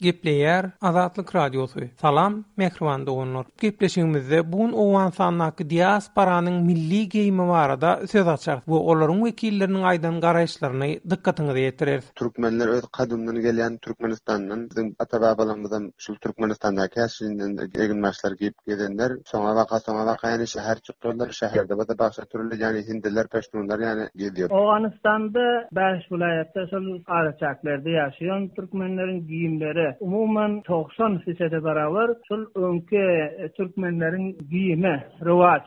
Gepleýär Azatlyk Radiosy. Salam, mähriban doganlar! Gepleşigimizde bu gün Owganystandaky diasporanyň milli geýimi barada söz açarys we olaryň wekilleriniň aýdan garaýyşlaryny dykgatyňyza ýetireris. Türkmenler öz gadymdan gelýän Türkmenistandan, biziň ata-babalarymyzam şul Türkmenistandaky häsinden eginbaşlar geýip gezenler. Soňabaka, soňabaka ýene şäher Şonda şäherde bolsa başga türli ýany hindiler, peştunlar ýany gezýär. Owganystanda bäş welaýatda şol araçäklerde ýaşaýan türkmenleriň geýimleri umuman togsan fisede barabar şol öňki türkmenleriň geýimi rowaç.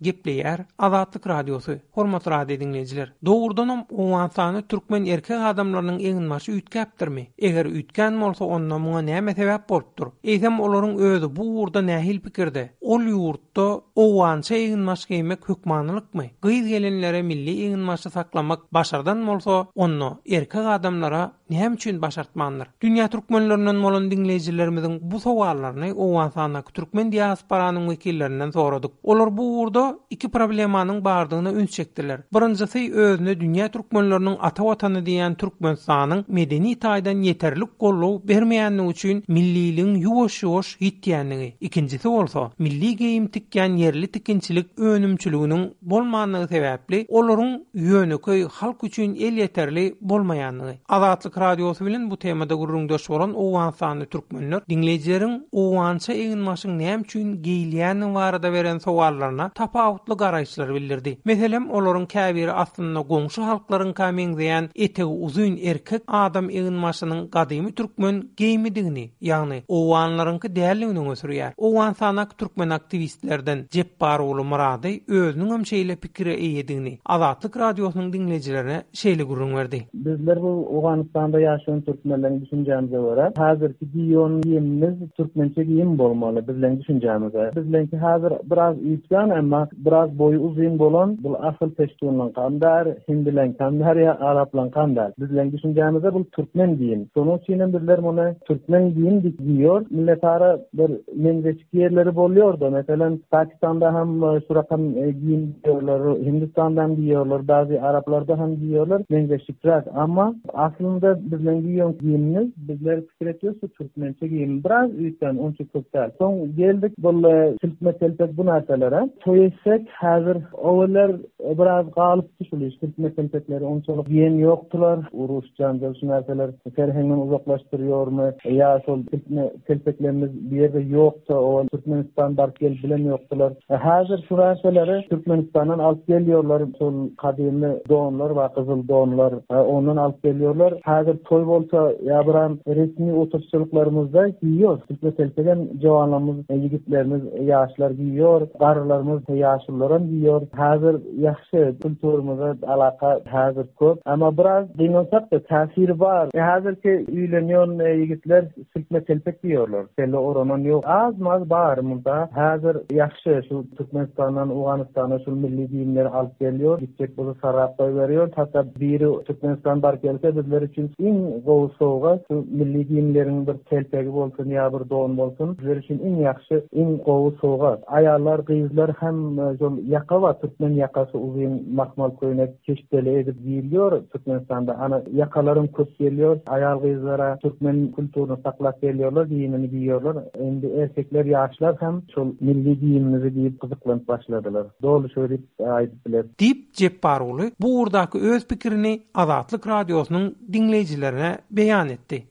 Gepleýär Azatlyk Radiosy. Hormatly radio diňleýjiler! Dogrudanam Owganystany türkmen erkek adamlarynyň eginbaşy üýtgäpdirmi? Eger üýtgän bolsa onda muňa näme sebäp bolupdyr? Eýsem olaryň özi bu ugurda nähili pikirde? Ol ýurtda Owgança eginbaş geýmek hökmanylykmy? Gyz gelinlere milli eginbaşy saklamak başardan bolsa onda erkek adamlara Näme üçin başartmandyr? Dünýä türkmenlerinden bolan diňleýjilerimiziň bu sowallaryny Owganystandaky türkmen diasporanyň wekillerinden soradyk. Olar bu ugurda iki problemanyň bardygyna üns çekdiler. Birinjisi özüne dünýä türkmenleriniň ata watany diýýän Türkmenistanyň medeni taýdan ýeterlik goldaw bermeýändigi üçin milliligiň ýuwaş-ýuwaş ýitýändigi, ikinjisi bolsa, milli geýim tikýän ýerli tikinçilik önümçiliginiň bolmandygy sebäpli, olaryň ýönekeý halk üçin elýeterli bolmaýandygy. Azatlyk Radiosy bilen bu temada gürrüňdeş bolan owganystanly türkmenler diňleýjileriň owgança eginbaşyň näme üçin geýilýändigi barada beren sowallaryna tapawutly garaýyşlary bildirdi. Meselem, olaryň käbiri aslynda goňşy halklaryňka meňzeýän etegi uzyn erkek adam eginbaşynyň gadymy türkmen geýimidigini, ýagny owganlaryňky däldigini öňe sürýär. Owganystanak türkmen aktiwistlerden Jepbarguly Myrady özüniň hem şeýle pikire eýedigini Azatlyk Radiosynyň diňleýjilerine şeýle gürrüň berdi. Bizler bu Owganystanda ýaşaýan türkmenleriň düşünjämize görä, häzirki giýon geýimimiz türkmençe geýim bolmaly, bizleň düşünjämize. Bizleňki häzir biraz üýtgän, emma Biraz boýy uzyn bolan bul asyl peştunlaňkam däl, hindileňkam däl ýa araplaňkam däl. Bizleň düşünjämizde bul türkmen geýim. Şonuň üçinem bizler muny türkmen geýim diýip diýýor. Milletara bir meňzeşik ýerleri bolýar-da, meselem, Pakistanda hem şu rakam geýim geýýärler, Hindistanda hem geýýärler, bäzi araplarda hem geýýärler meňzeşikräk. Emma aslynda bizleň geýýän geýimimiz bizler Pikir etýos şu türkmençe geýim biraz üýtgän onça köp däl. Soň geldik bul silkme telpek bu närselere. Toý etsek häzir oweller biraz galypdy şul iş silkme telpekleri onçalyk geýen ýokdylar. Uruş janjal şu närseler serheňden uzaklaşdyrýormy ýa şol silkme telpeklerimiz bu ýerde ýokda owal Türkmenistan baryp gelip bilen ýokdylar. E hazir şu gäseleri Türkmenistandan alyp gelýorlar şol gadymy donlar bar gyzyl donlar e ondan alyp gelýorlar hazir toý bolsa ýa biram resmi oturşçylyklarymyzda giýýor sütme selpegem jowanlarymyz e ýigitlerimiz ýaşlar giýýor garrylarymyz e ýaşulularam giýýor hazir ýahşy kulturymyza alaka hazir köp emma biraz gynansak da täsiri bar e hazirki üýlenýon e ýigitler Silkme telpek diýýärler. Selle oranan ýok. Az-maz bar munda. Häzir ýagşy şu Türkmenistandan Owganystana şul milli geýimler alyp gelýär. Gitjek bolsa sarap goýberýär. Hatda biri Türkmenistan baryp gelse bizler üçin iň gowy sowgat şu milli geýimleriň bir telpegi bolsun ýa bir don bolsun. Bizler üçin iň ýagşy, iň gowy sowgat. Aýallar, gyzlar hem şol ýaka bar, türkmen ýakasy uzyn mahmal köýnek. Çeşdeli edip diýilýär. Türkmenistanda ana ýakalaryň köp gelýär. Aýal-gyzlara türkmen kulturyny saklap gelýärler, geýimini geýýärler. Indi erkekler, ýaşlar hem şol milli geýimimizi diýip gyzyklanyp başladylar. Doly şöý diýip aýdyp bileris. Diýip, Jepbaruly bu ugurdaky öz pikirini Azatlyk Radiosynyň diňleýjilerine beýan etdi.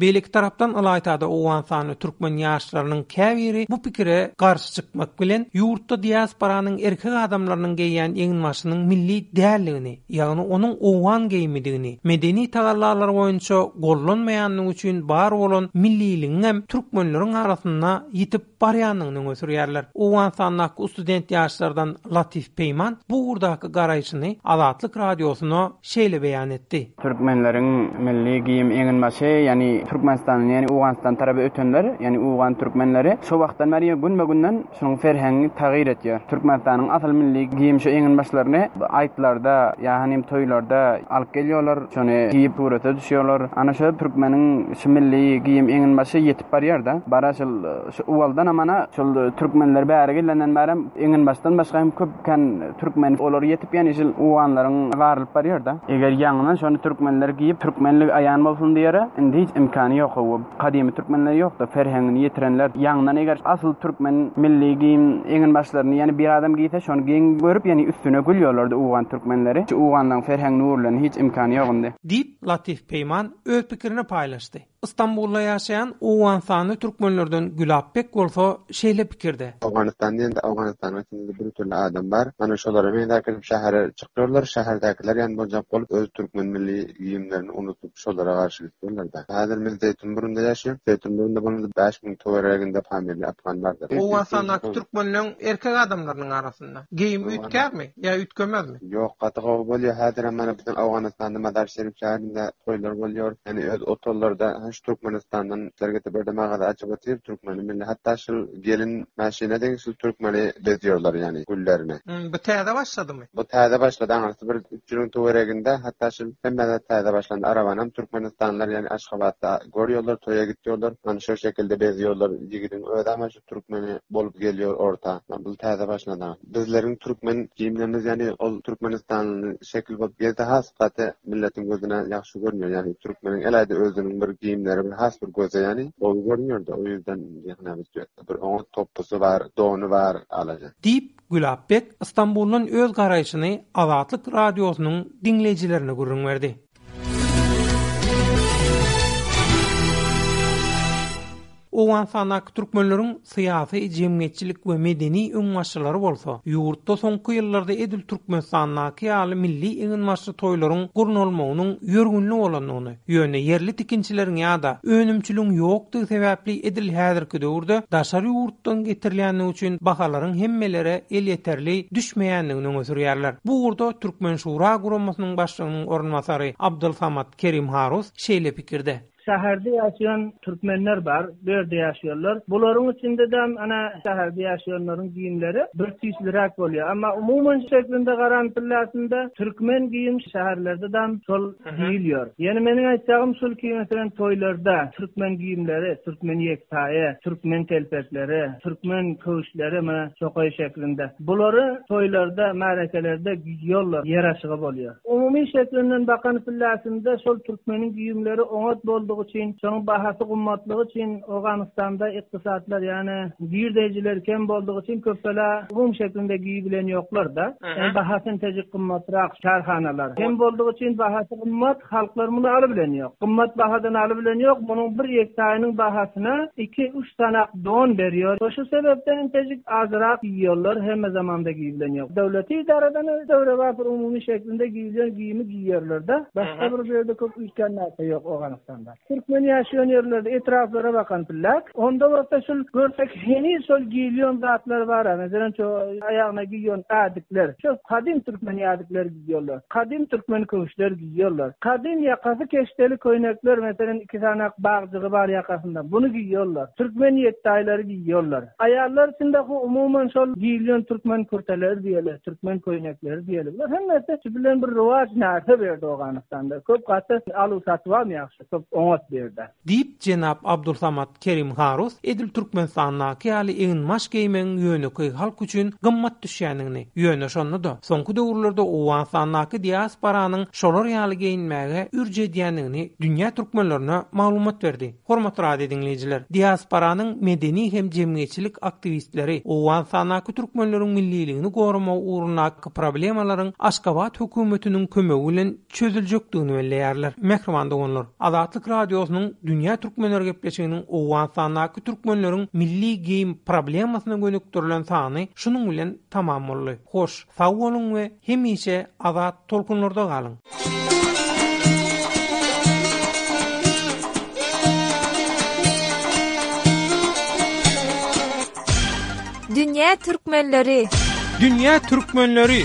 Beýleki tarapdan ylaýta-da owganystanly türkmen ýaşlarynyň käbiri bu pikire garşy çykmak bilen, ýurtda diasporanyň erkek adamlarynyň geýýän eginbaşynyň milli däldigini, ýagny onuň owgan geýimidigini, medeni tagallalar boýunça gollanmaýandygy üçin bar bolan milliligiňem türkmenleriň arasynda ýitip barýandygyny öňe sürýärler. Owganystandaky student ýaşlardan Latif Peýman bu ugurdaky garaýşyny Azatlyk Radiosyna şeýle beýan etdi. Türkmenleriň milli geýim eginbaşy, ýagny Türkmenistandan, ýagny Owganystan tarapa ötenler, ýagny owgan türkmenleri şo wagtdan bäri ýa günbe-günden şunuň serheňi tagyr etýär. Türkmenistanyň asyl milli geýim şu eginbaşlaryny aýtlarda ýa hanym toýlarda alyp gelýärler, şony geýip surata düşýärler. Ana şo türkmeniň şu milli geýim eginbaşy ýetip. Barýar-da. Bara şol Uwaldanam ana şol türkmenler bäri gelenden bärem Eňňinbaşdan başga hem köp kän türkmen olar ýetip ýany şol owganlaryň garylyp barýar-da. Eger ýaňydan şony türkmenler giýip türkmenligi aýan bolsun diýere indi hiç imkany ýok ow. Gadymy türkmenler ýok-da ferhengini ýetirenler ýaňydan eger asyl türkmen milli geýim eňňinbaşlaryny ýany bir adam giýse şony geň görüp ýany üstüne gülýorlardy owgan türkmenleri. Şu owganlaryň ferhengini urlany hiç imkany ýok indi. Diýip, Latif Peýman öz pikirini paýlaşdy. Stambulda ýaşaýan owganystanly türkmenlerden Gülapbek bolsa şeýle pikirde. Owganystan diýende Owganystanyň içinde bir türli adam bar. Mana şolara meňzäp gelip şähere çykýarlar. Şäherdekiler ýaly boljak bolup öz türkmen milli geýimlerini unudyp şolara garşy gitýärler-de. Häzir men Zeýtunburunda ýaşaýan. Zeýtunburunda bolanda bäş müň töwereginde pamyly afgan bardyr. Owganystandaky türkmenleň erkek adamlarynyň arasynda. Türkmenistanda? Geýim üýtgärmi ýa üýtgemezmi? Ýok, gaty gowy bolýar. Häzir hem mana biziň Owganystanda Mazar Şerif şäherinde toýlar bolýar. Ýani öz otellarda şu Türkmenistandan işler getirip ýerde magaza açyp otyr türkmeni milli. Hatda şul gelin maşyna deň şul türkmeni bezýärler ýani güllerini. Hum, bu täze başladymy? Bu täze başlady, aňyrsy bir üç ýylyň töwereginde hatda şul hemme zat täze başlandy. Arabany hem türkmenistanlylar ýani Aşgabatda görýärler, toýa gitýärler. Hany şo şekilde bezýärler. Ýigidiň özi hem türkmeni bolup gelýär orta. Bu täze başlady. Bizleriň türkmen gimnimiz ýani ol türkmenistanly şekil bolup geldi has gaty milletiň gözüne ýagşy görünýär. Ýani türkmeniň eläde özüniň bir gimleri bir has bir göze ýani gowy görünýärdi. O ýerden ýagny biz ýetdi. Bir oňat topusy bar, dony bar alaja. Diýip, Gülap beg Stambuldan öz garaýşyny Azatlyk Radiosynyň diňleýjilerine gürrüň berdi. Owganystandaky türkmenleriň syýasy, jemgyýetçilik we medeni öňbaşçylary bolsa, ýurtda soňky ýyllarda edil Türkmenistandaky ýaly milli eginbaşly toýlaryň gurnalmagynyň ýörgünli bolandygyny, ýöne ýerli tikinçileriň ýa-da önümçiligiň ýokdugy sebäpli edil häzirki döwürde daşary ýurtdan getirilýändigi üçin bahalaryň hemmelere elýeterli düşmeýändigini öňe sürýärler. Bu ugurda Türkmen şura guramasynyň başlygynyň başlygynyň orunbasary Abdulsamat Kerimharus şeýle pikirde. Şäherde ýaşaýan türkmenler bar, bu ýerde ýaşaýanlar. Bularyň içinde-de ana şäherde ýaşaýanlaryň geýimleri bir tüýsliräk bolýar. Emma umuman şeklinde garan pillesinde türkmen geýim şäherlerde dam şol geýilýär. Ýene meniň aýtjagym şul ki, meselem, toýlarda türkmen geýimleri, türkmen ýektaýy, türkmen telpekleri, türkmen köwüşleri, mana, çokaý şeklinde. Bulary toýlarda, märekelerde ýollar, ýaraşygy bolýar. Umumy şeklinden bakan pillesinde şol türkmeniň güýümleri oňat boldugy üçin, şonuň bahasy gymmatlygy üçin Owganystanda ykdysatlar, ýani girdeýjiler kem boldugy üçin köpelä umumy şeklinde güýi bilen ýoklar-da. Ýani bahasy intejik gymmatrak kärhanalar kem boldugy üçin bahasy gymmat. Halklar muny aly bilen ýok. Gymmat bahadan aly bilen ýok. Munuň bir ýektaýynyň bahasyna iki-üç sanak don berýär. Şo-şu sebäpden intejik azrak giýýärler, hemme zamanda giý bilen ýok. Döwleti idaradan döwrebap bir umumy şeklinde giýilýän geýimi giýýärler-de. Başga bir ýerde köp üýtgän närse ýok Owganystanda. Türkmen ýaşaýan ýerlerde etraplara bakan pillak. Onda bolsa şul görsek heniz şol giýilýon zatlar bara, meselem şo aýagyna giýýon ädikler. Şo kadym türkmen ädikleri giýýorlar. Kadym türkmen köwüşler giýýorlar. Kadym ýakasy keşdeli köýnekler meselem iki sany ak bagjygy bar ýakasynda. Buny giýýorlar. Türkmen ýektaýlary giýýorlar. Aýallar üçin dahi umuman şol giýilýän türkmen kürteleri diýeli, türkmen köýnekleri diýeli. Bular hemmesi şu bilen bir rowaç närse berdi Owganystanda. Köp gaty aluw-satywam ýagşy, köp oňat bu ýerde. Diýip, jenap Abdulsamat Kerim Harus edil Türkmenistandaky ýaly egin-maş geýmegiň ýönekeý halk üçin gymmat düşýändigini, ýöne şonda-da soňky döwürlerde Owganystandaky diasporanyň şolar ýaly geýinmäge ürç edýändigini dünýä türkmenlerine maglumat berdi. Hormatly radio diňleýjiler, diasporanyň medeni hem jemgyýetçilik aktiwistleri Owganystandaky türkmenleriň milliligini goramak ugrundaky problemalaryň Aşgabat hökümetiniň kömegi bilen çözüljekdigini belleýärler. Mähriban doganlar, Azatlyk Radiosynyň Dünýä Türkmenleri gepleşiginiň Owganystandaky türkmenleriň milli geýim problemasyna gönükdirilen sany şunuň bilen tamam boldy. Hoş. Sag boluň we hemişe azat tolkunlarda galyň! Dünýä türkmenleri! Dünýä türkmenleri!